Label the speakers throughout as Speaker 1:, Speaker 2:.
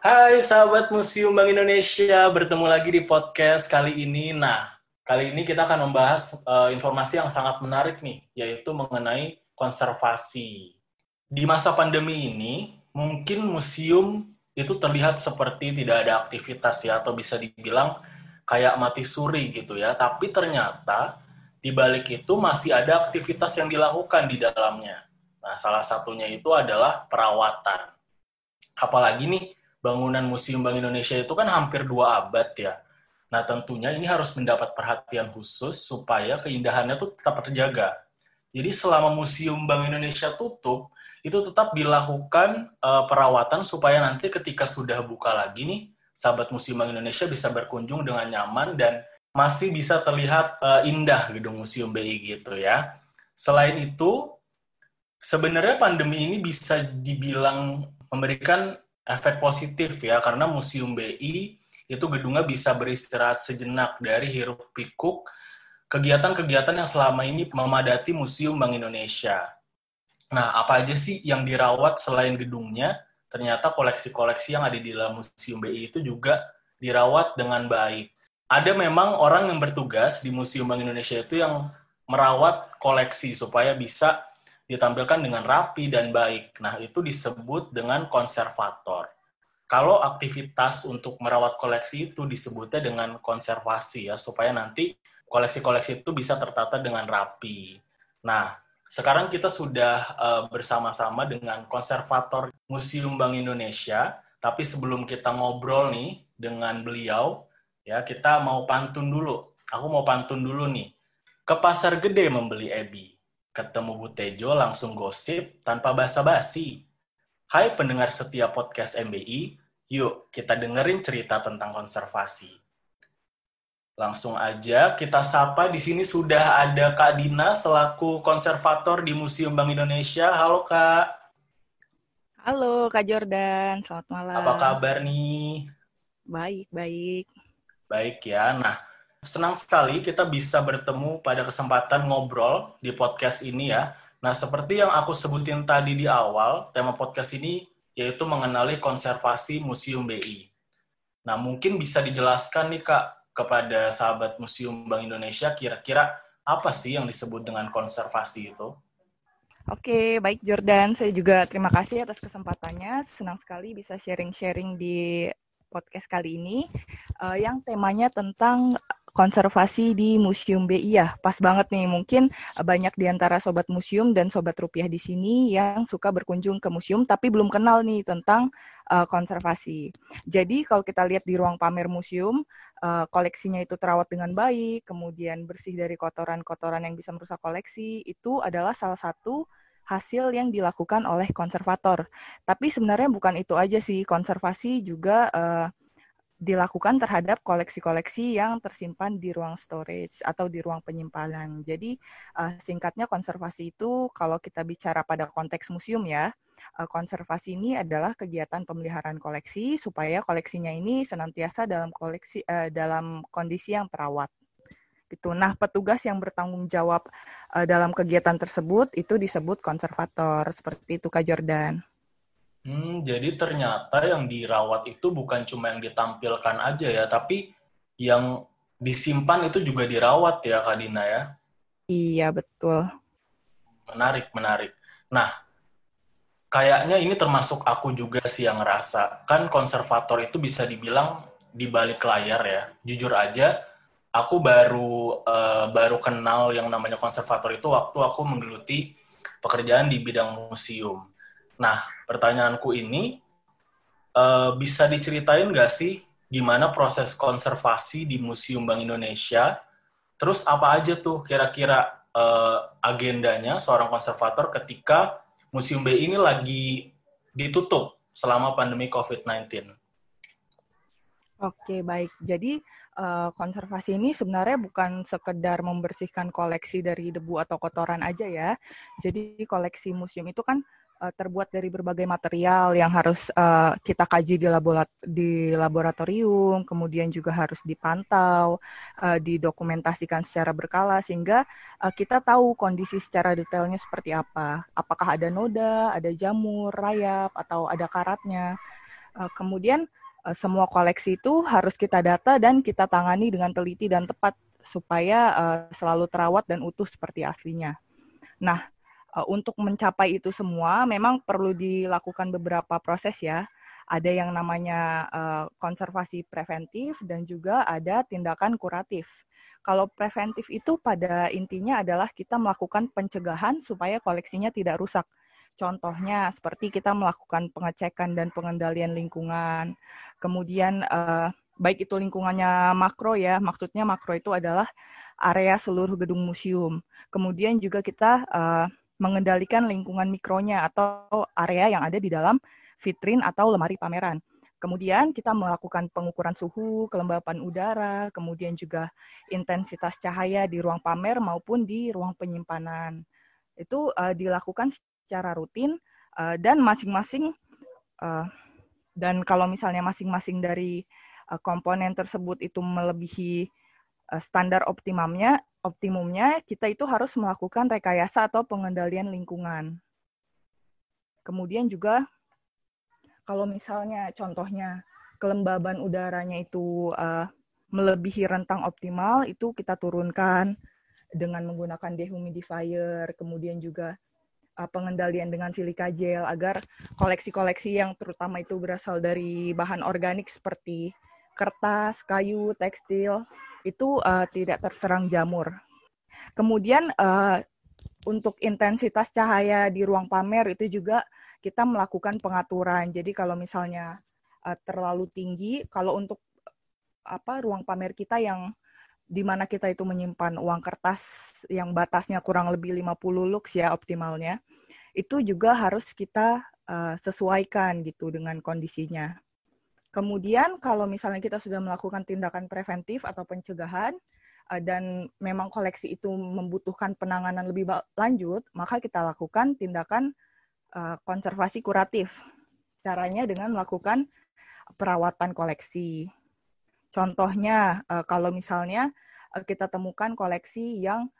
Speaker 1: Hai sahabat Museum Bank Indonesia, bertemu lagi di podcast kali ini. Nah, kali ini kita akan membahas uh, informasi yang sangat menarik nih, yaitu mengenai konservasi. Di masa pandemi ini, mungkin museum itu terlihat seperti tidak ada aktivitas ya, atau bisa dibilang kayak mati suri gitu ya. Tapi ternyata di balik itu masih ada aktivitas yang dilakukan di dalamnya. Nah, salah satunya itu adalah perawatan. Apalagi nih, bangunan Museum Bank Indonesia itu kan hampir dua abad ya. Nah tentunya ini harus mendapat perhatian khusus supaya keindahannya tuh tetap terjaga. Jadi selama Museum Bank Indonesia tutup, itu tetap dilakukan uh, perawatan supaya nanti ketika sudah buka lagi nih, sahabat Museum Bank Indonesia bisa berkunjung dengan nyaman dan masih bisa terlihat uh, indah gedung Museum BI gitu ya. Selain itu, sebenarnya pandemi ini bisa dibilang memberikan efek positif ya karena Museum BI itu gedungnya bisa beristirahat sejenak dari hiruk pikuk kegiatan-kegiatan yang selama ini memadati Museum Bank Indonesia. Nah, apa aja sih yang dirawat selain gedungnya? Ternyata koleksi-koleksi yang ada di dalam Museum BI itu juga dirawat dengan baik. Ada memang orang yang bertugas di Museum Bank Indonesia itu yang merawat koleksi supaya bisa ditampilkan dengan rapi dan baik. Nah, itu disebut dengan konservator. Kalau aktivitas untuk merawat koleksi itu disebutnya dengan konservasi ya, supaya nanti koleksi-koleksi itu bisa tertata dengan rapi. Nah, sekarang kita sudah uh, bersama-sama dengan konservator Museum Bank Indonesia, tapi sebelum kita ngobrol nih dengan beliau, ya kita mau pantun dulu. Aku mau pantun dulu nih. Ke pasar gede membeli ebi Ketemu Bu Tejo langsung gosip tanpa basa-basi. Hai pendengar setia podcast MBI, yuk kita dengerin cerita tentang konservasi. Langsung aja kita sapa di sini sudah ada Kak Dina selaku konservator di Museum Bank Indonesia. Halo Kak.
Speaker 2: Halo Kak Jordan, selamat malam.
Speaker 1: Apa kabar nih?
Speaker 2: Baik, baik.
Speaker 1: Baik ya. Nah, Senang sekali kita bisa bertemu pada kesempatan ngobrol di podcast ini ya. Nah, seperti yang aku sebutin tadi di awal, tema podcast ini yaitu mengenali konservasi Museum BI. Nah, mungkin bisa dijelaskan nih Kak kepada sahabat Museum Bank Indonesia kira-kira apa sih yang disebut dengan konservasi itu?
Speaker 2: Oke, baik Jordan. Saya juga terima kasih atas kesempatannya. Senang sekali bisa sharing-sharing di podcast kali ini uh, yang temanya tentang konservasi di Museum BI ya. Pas banget nih, mungkin banyak di antara sobat museum dan sobat rupiah di sini yang suka berkunjung ke museum tapi belum kenal nih tentang uh, konservasi. Jadi kalau kita lihat di ruang pamer museum, uh, koleksinya itu terawat dengan baik, kemudian bersih dari kotoran-kotoran yang bisa merusak koleksi, itu adalah salah satu hasil yang dilakukan oleh konservator. Tapi sebenarnya bukan itu aja sih, konservasi juga uh, dilakukan terhadap koleksi-koleksi yang tersimpan di ruang storage atau di ruang penyimpanan. Jadi uh, singkatnya konservasi itu kalau kita bicara pada konteks museum ya, uh, konservasi ini adalah kegiatan pemeliharaan koleksi supaya koleksinya ini senantiasa dalam koleksi uh, dalam kondisi yang terawat. Gitu. Nah, petugas yang bertanggung jawab uh, dalam kegiatan tersebut itu disebut konservator. Seperti itu Kak Jordan.
Speaker 1: Hmm, jadi ternyata yang dirawat itu bukan cuma yang ditampilkan aja ya, tapi yang disimpan itu juga dirawat ya, Kak Dina ya?
Speaker 2: Iya, betul.
Speaker 1: Menarik, menarik. Nah, kayaknya ini termasuk aku juga sih yang ngerasa. Kan konservator itu bisa dibilang di balik layar ya. Jujur aja, aku baru uh, baru kenal yang namanya konservator itu waktu aku menggeluti pekerjaan di bidang museum. Nah, pertanyaanku ini uh, bisa diceritain nggak sih gimana proses konservasi di Museum Bank Indonesia? Terus apa aja tuh kira-kira uh, agendanya seorang konservator ketika Museum BI ini lagi ditutup selama pandemi COVID-19?
Speaker 2: Oke, baik. Jadi uh, konservasi ini sebenarnya bukan sekedar membersihkan koleksi dari debu atau kotoran aja ya. Jadi koleksi museum itu kan uh, terbuat dari berbagai material yang harus uh, kita kaji di, laborat di laboratorium, kemudian juga harus dipantau, uh, didokumentasikan secara berkala sehingga uh, kita tahu kondisi secara detailnya seperti apa. Apakah ada noda, ada jamur, rayap, atau ada karatnya. Uh, kemudian uh, semua koleksi itu harus kita data dan kita tangani dengan teliti dan tepat supaya uh, selalu terawat dan utuh seperti aslinya. Nah, uh, untuk mencapai itu semua memang perlu dilakukan beberapa proses ya. Ada yang namanya uh, konservasi preventif dan juga ada tindakan kuratif. Kalau preventif itu pada intinya adalah kita melakukan pencegahan supaya koleksinya tidak rusak. Contohnya seperti kita melakukan pengecekan dan pengendalian lingkungan. Kemudian uh, baik itu lingkungannya makro ya, maksudnya makro itu adalah area seluruh gedung museum. Kemudian juga kita uh, mengendalikan lingkungan mikronya atau area yang ada di dalam vitrin atau lemari pameran. Kemudian kita melakukan pengukuran suhu, kelembapan udara, kemudian juga intensitas cahaya di ruang pamer maupun di ruang penyimpanan. Itu uh, dilakukan secara rutin uh, dan masing-masing uh, dan kalau misalnya masing-masing dari uh, komponen tersebut itu melebihi standar optimumnya, optimumnya kita itu harus melakukan rekayasa atau pengendalian lingkungan. Kemudian juga kalau misalnya contohnya kelembaban udaranya itu uh, melebihi rentang optimal, itu kita turunkan dengan menggunakan dehumidifier, kemudian juga uh, pengendalian dengan silika gel agar koleksi-koleksi yang terutama itu berasal dari bahan organik seperti kertas, kayu, tekstil itu uh, tidak terserang jamur. Kemudian uh, untuk intensitas cahaya di ruang pamer itu juga kita melakukan pengaturan. Jadi kalau misalnya uh, terlalu tinggi, kalau untuk apa ruang pamer kita yang di mana kita itu menyimpan uang kertas yang batasnya kurang lebih 50 lux ya optimalnya, itu juga harus kita uh, sesuaikan gitu dengan kondisinya. Kemudian kalau misalnya kita sudah melakukan tindakan preventif atau pencegahan uh, dan memang koleksi itu membutuhkan penanganan lebih lanjut, maka kita lakukan tindakan uh, konservasi kuratif. Caranya dengan melakukan perawatan koleksi. Contohnya uh, kalau misalnya kita temukan koleksi yang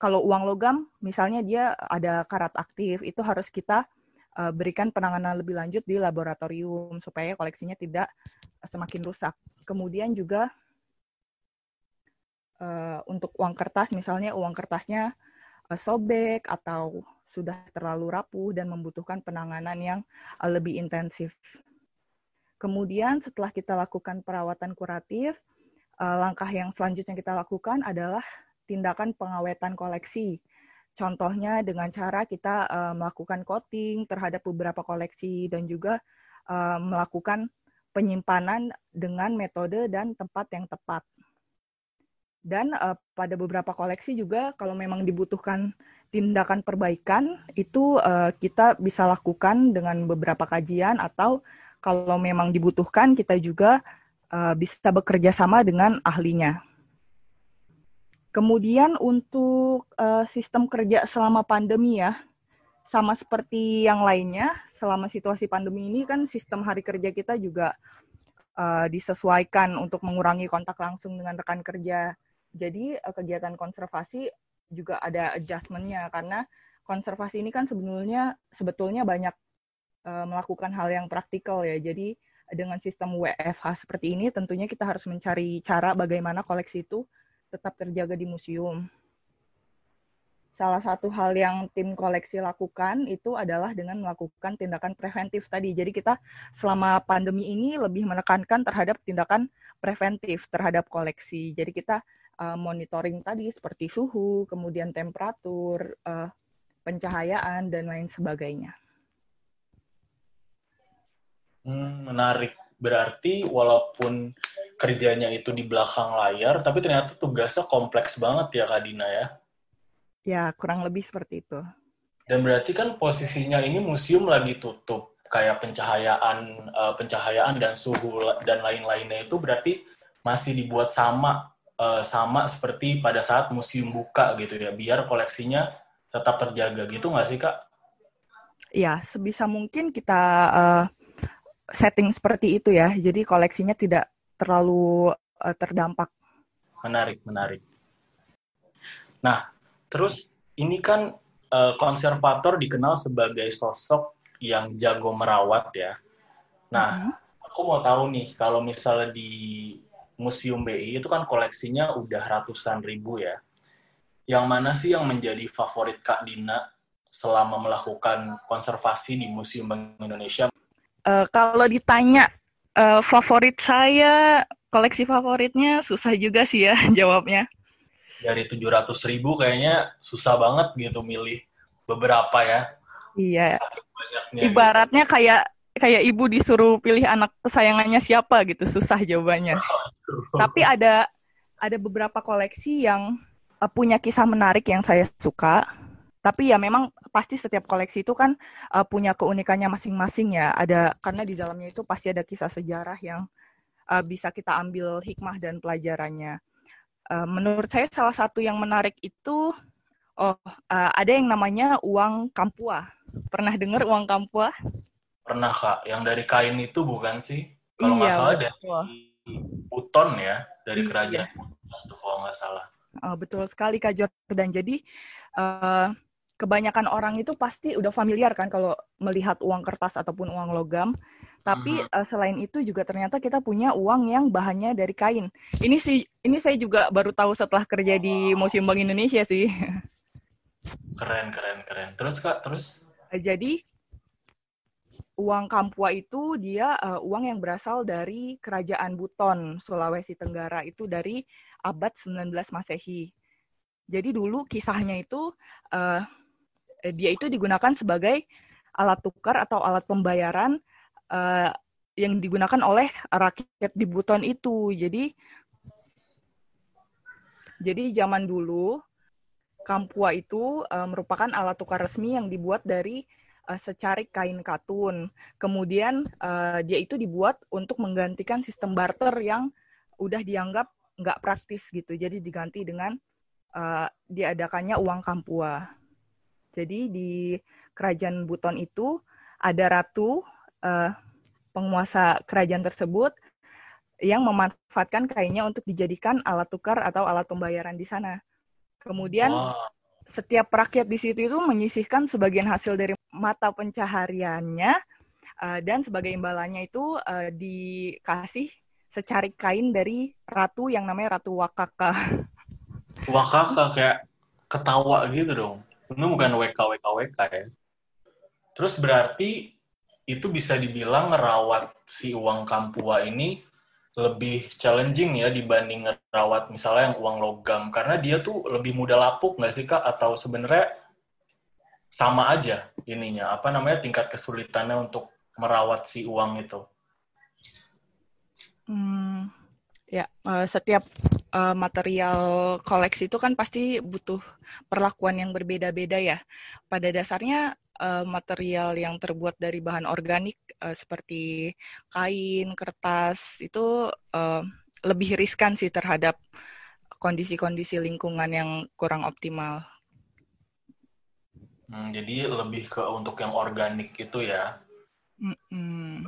Speaker 2: kalau uang logam misalnya dia ada karat aktif, itu harus kita uh, berikan penanganan lebih lanjut di laboratorium supaya koleksinya tidak semakin rusak. Kemudian juga uh, untuk uang kertas, misalnya uang kertasnya uh, sobek atau sudah terlalu rapuh dan membutuhkan penanganan yang uh, lebih intensif. Kemudian setelah kita lakukan perawatan kuratif, uh, langkah yang selanjutnya kita lakukan adalah tindakan pengawetan koleksi Contohnya dengan cara kita uh, melakukan coating terhadap beberapa koleksi dan juga uh, melakukan penyimpanan dengan metode dan tempat yang tepat. Dan uh, pada beberapa koleksi juga kalau memang dibutuhkan tindakan perbaikan itu uh, kita bisa lakukan dengan beberapa kajian atau kalau memang dibutuhkan kita juga uh, bisa bekerja sama dengan ahlinya. Kemudian untuk uh, sistem kerja selama pandemi ya, sama seperti yang lainnya, selama situasi pandemi ini kan sistem hari kerja kita juga uh, disesuaikan untuk mengurangi kontak langsung dengan rekan kerja. Jadi uh, kegiatan konservasi juga ada adjustment-nya karena konservasi ini kan sebenarnya sebetulnya banyak uh, melakukan hal yang praktikal ya. Jadi dengan sistem WFH seperti ini tentunya kita harus mencari cara bagaimana koleksi itu tetap terjaga di museum. Salah satu hal yang tim koleksi lakukan itu adalah dengan melakukan tindakan preventif tadi. Jadi kita selama pandemi ini lebih menekankan terhadap tindakan preventif terhadap koleksi. Jadi kita uh, monitoring tadi seperti suhu, kemudian temperatur, uh, pencahayaan dan lain sebagainya.
Speaker 1: Hmm, menarik. Berarti walaupun kerjanya itu di belakang layar, tapi ternyata tugasnya kompleks banget ya Kak Dina ya?
Speaker 2: Ya, kurang lebih seperti itu.
Speaker 1: Dan berarti kan posisinya ini museum lagi tutup, kayak pencahayaan, uh, pencahayaan dan suhu dan lain-lainnya itu berarti masih dibuat sama uh, sama seperti pada saat museum buka gitu ya, biar koleksinya tetap terjaga gitu nggak sih Kak?
Speaker 2: Ya, sebisa mungkin kita uh, setting seperti itu ya. Jadi koleksinya tidak terlalu uh, terdampak.
Speaker 1: Menarik, menarik. Nah, terus ini kan uh, konservator dikenal sebagai sosok yang jago merawat ya. Nah, mm -hmm. aku mau tahu nih, kalau misalnya di Museum BI itu kan koleksinya udah ratusan ribu ya. Yang mana sih yang menjadi favorit Kak Dina selama melakukan konservasi di Museum Bank Indonesia?
Speaker 2: Uh, kalau ditanya uh, favorit saya, koleksi favoritnya susah juga sih ya jawabnya.
Speaker 1: Dari 700 ribu kayaknya susah banget gitu milih beberapa ya.
Speaker 2: Iya. Ibaratnya gitu. kayak kayak ibu disuruh pilih anak kesayangannya siapa gitu susah jawabannya. Tapi ada ada beberapa koleksi yang uh, punya kisah menarik yang saya suka. Tapi ya memang pasti setiap koleksi itu kan uh, punya keunikannya masing-masing ya. Ada karena di dalamnya itu pasti ada kisah sejarah yang uh, bisa kita ambil hikmah dan pelajarannya. Uh, menurut saya salah satu yang menarik itu oh uh, ada yang namanya uang kampua. Pernah dengar uang kampua?
Speaker 1: Pernah kak, yang dari kain itu bukan sih? Kalau nggak iya, salah dari Buton ya, dari iya. kerajaan Buton tuh kalau nggak salah.
Speaker 2: Uh, betul sekali Kak Jordan. Jadi uh, kebanyakan orang itu pasti udah familiar kan kalau melihat uang kertas ataupun uang logam. Tapi uh, selain itu juga ternyata kita punya uang yang bahannya dari kain. Ini sih ini saya juga baru tahu setelah kerja di Museum Bank Indonesia sih.
Speaker 1: Keren keren keren. Terus Kak, terus?
Speaker 2: Jadi uang Kampua itu dia uh, uang yang berasal dari Kerajaan Buton, Sulawesi Tenggara itu dari abad 19 Masehi. Jadi dulu kisahnya itu uh, dia itu digunakan sebagai alat tukar atau alat pembayaran uh, yang digunakan oleh rakyat di Buton itu. Jadi jadi zaman dulu Kampua itu uh, merupakan alat tukar resmi yang dibuat dari uh, secarik kain katun. Kemudian uh, dia itu dibuat untuk menggantikan sistem barter yang udah dianggap nggak praktis gitu. Jadi diganti dengan uh, diadakannya uang kampua. Jadi di kerajaan Buton itu ada ratu uh, penguasa kerajaan tersebut yang memanfaatkan kainnya untuk dijadikan alat tukar atau alat pembayaran di sana. Kemudian wow. setiap rakyat di situ itu menyisihkan sebagian hasil dari mata pencahariannya uh, dan sebagai imbalannya itu uh, dikasih secari kain dari ratu yang namanya Ratu Wakaka.
Speaker 1: Wakaka kayak ketawa gitu dong. Itu bukan WK WK WK ya. Terus berarti itu bisa dibilang ngerawat si uang kampua ini lebih challenging ya dibanding ngerawat misalnya yang uang logam karena dia tuh lebih mudah lapuk nggak sih kak atau sebenarnya sama aja ininya apa namanya tingkat kesulitannya untuk merawat si uang itu?
Speaker 2: Hmm, ya uh, setiap uh, material koleksi itu kan pasti butuh perlakuan yang berbeda-beda ya. Pada dasarnya uh, material yang terbuat dari bahan organik uh, seperti kain, kertas itu uh, lebih riskan sih terhadap kondisi-kondisi lingkungan yang kurang optimal.
Speaker 1: Hmm, jadi lebih ke untuk yang organik itu ya.
Speaker 2: Mm-mm.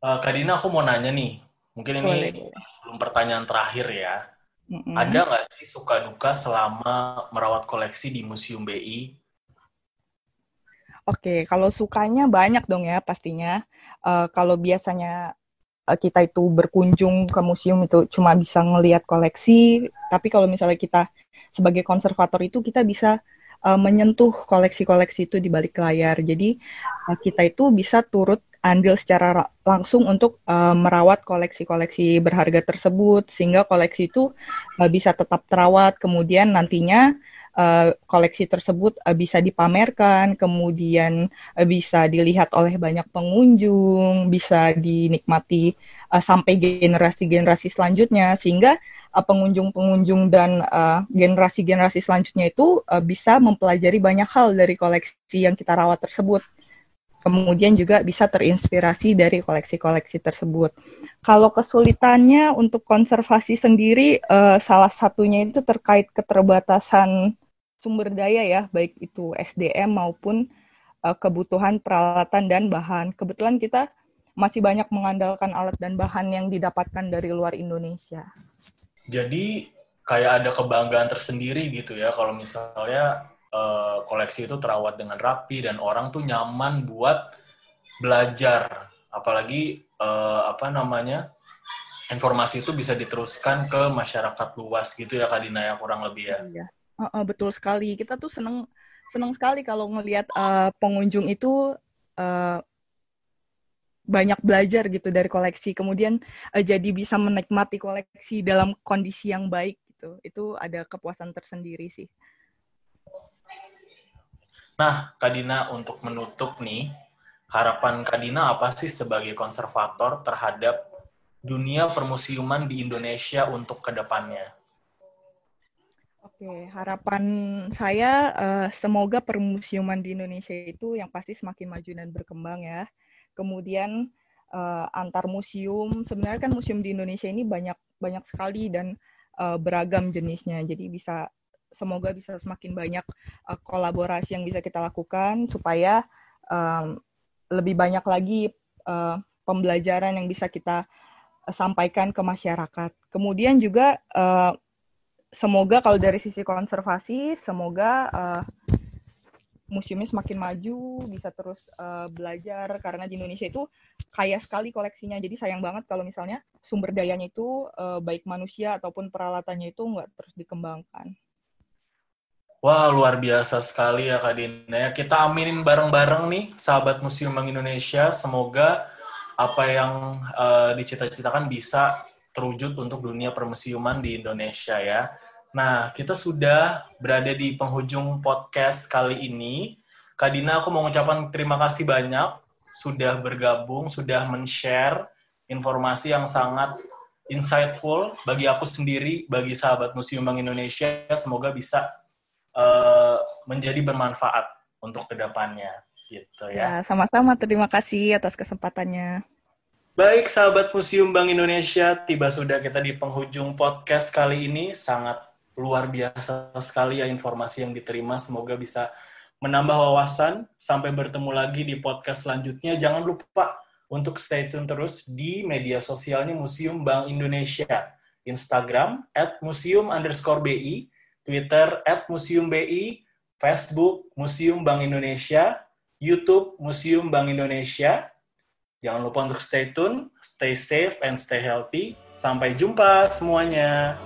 Speaker 1: Uh, Kak Dina, aku mau nanya nih. Mungkin ini Boleh. sebelum pertanyaan terakhir ya. Mm-mm. Ada nggak sih suka duka selama merawat koleksi di Museum BI?
Speaker 2: Oke, kalau sukanya banyak dong ya pastinya. Uh, kalau biasanya uh, kita itu berkunjung ke museum itu cuma bisa ngelihat koleksi, tapi kalau misalnya kita sebagai konservator itu kita bisa uh, menyentuh koleksi-koleksi itu di balik layar. Jadi uh, kita itu bisa turut andil secara langsung untuk uh, merawat koleksi-koleksi berharga tersebut sehingga koleksi itu uh, bisa tetap terawat kemudian nantinya uh, koleksi tersebut uh, bisa dipamerkan kemudian uh, bisa dilihat oleh banyak pengunjung bisa dinikmati uh, sampai generasi-generasi selanjutnya sehingga uh, pengunjung-pengunjung dan uh, generasi-generasi selanjutnya itu uh, bisa mempelajari banyak hal dari koleksi yang kita rawat tersebut. Kemudian juga bisa terinspirasi dari koleksi-koleksi tersebut. Kalau kesulitannya untuk konservasi sendiri, uh, salah satunya itu terkait keterbatasan sumber daya ya, baik itu SDM maupun uh, kebutuhan peralatan dan bahan. Kebetulan kita masih banyak mengandalkan alat dan bahan yang didapatkan dari luar Indonesia.
Speaker 1: Jadi kayak ada kebanggaan tersendiri gitu ya kalau misalnya uh, koleksi itu terawat dengan rapi dan orang tuh nyaman buat belajar apalagi uh, apa namanya informasi itu bisa diteruskan ke masyarakat luas gitu ya Kak Dina ya kurang lebih ya.
Speaker 2: Iya. Uh, uh, betul sekali. Kita tuh seneng seneng sekali kalau ngelihat uh, pengunjung itu uh, banyak belajar gitu dari koleksi. Kemudian uh, jadi bisa menikmati koleksi dalam kondisi yang baik gitu. Itu ada kepuasan tersendiri sih.
Speaker 1: Nah, Kadina untuk menutup nih, harapan Kadina apa sih sebagai konservator terhadap dunia permusiuman di Indonesia untuk ke depannya?
Speaker 2: Oke, harapan saya uh, semoga permusiuman di Indonesia itu yang pasti semakin maju dan berkembang ya. Kemudian uh, antar museum, sebenarnya kan museum di Indonesia ini banyak banyak sekali dan uh, beragam jenisnya. Jadi bisa semoga bisa semakin banyak uh, kolaborasi yang bisa kita lakukan supaya um, lebih banyak lagi uh, pembelajaran yang bisa kita sampaikan ke masyarakat. Kemudian juga uh, semoga kalau dari sisi konservasi, semoga uh, museumnya semakin maju, bisa terus uh, belajar karena di Indonesia itu kaya sekali koleksinya. Jadi sayang banget kalau misalnya sumber dayanya itu uh, baik manusia ataupun peralatannya itu nggak terus dikembangkan.
Speaker 1: Wah, luar biasa sekali ya Kak Dina. Kita aminin bareng-bareng nih, sahabat Museum Bank Indonesia. Semoga apa yang uh, dicita-citakan bisa terwujud untuk dunia permusiuman di Indonesia ya. Nah, kita sudah berada di penghujung podcast kali ini. Kak Dina, aku mau mengucapkan terima kasih banyak sudah bergabung, sudah men-share informasi yang sangat insightful bagi aku sendiri, bagi sahabat Museum Bank Indonesia. Semoga bisa uh, menjadi bermanfaat untuk ke depannya gitu ya.
Speaker 2: ya sama-sama terima kasih atas kesempatannya.
Speaker 1: Baik sahabat Museum Bank Indonesia, tiba sudah kita di penghujung podcast kali ini. Sangat luar biasa sekali ya informasi yang diterima. Semoga bisa menambah wawasan. Sampai bertemu lagi di podcast selanjutnya. Jangan lupa untuk stay tune terus di media sosialnya Museum Bank Indonesia. Instagram at museum underscore BI, Twitter at museum BI, Facebook Museum Bank Indonesia, YouTube Museum Bank Indonesia. Jangan lupa untuk stay tune, stay safe, and stay healthy. Sampai jumpa semuanya.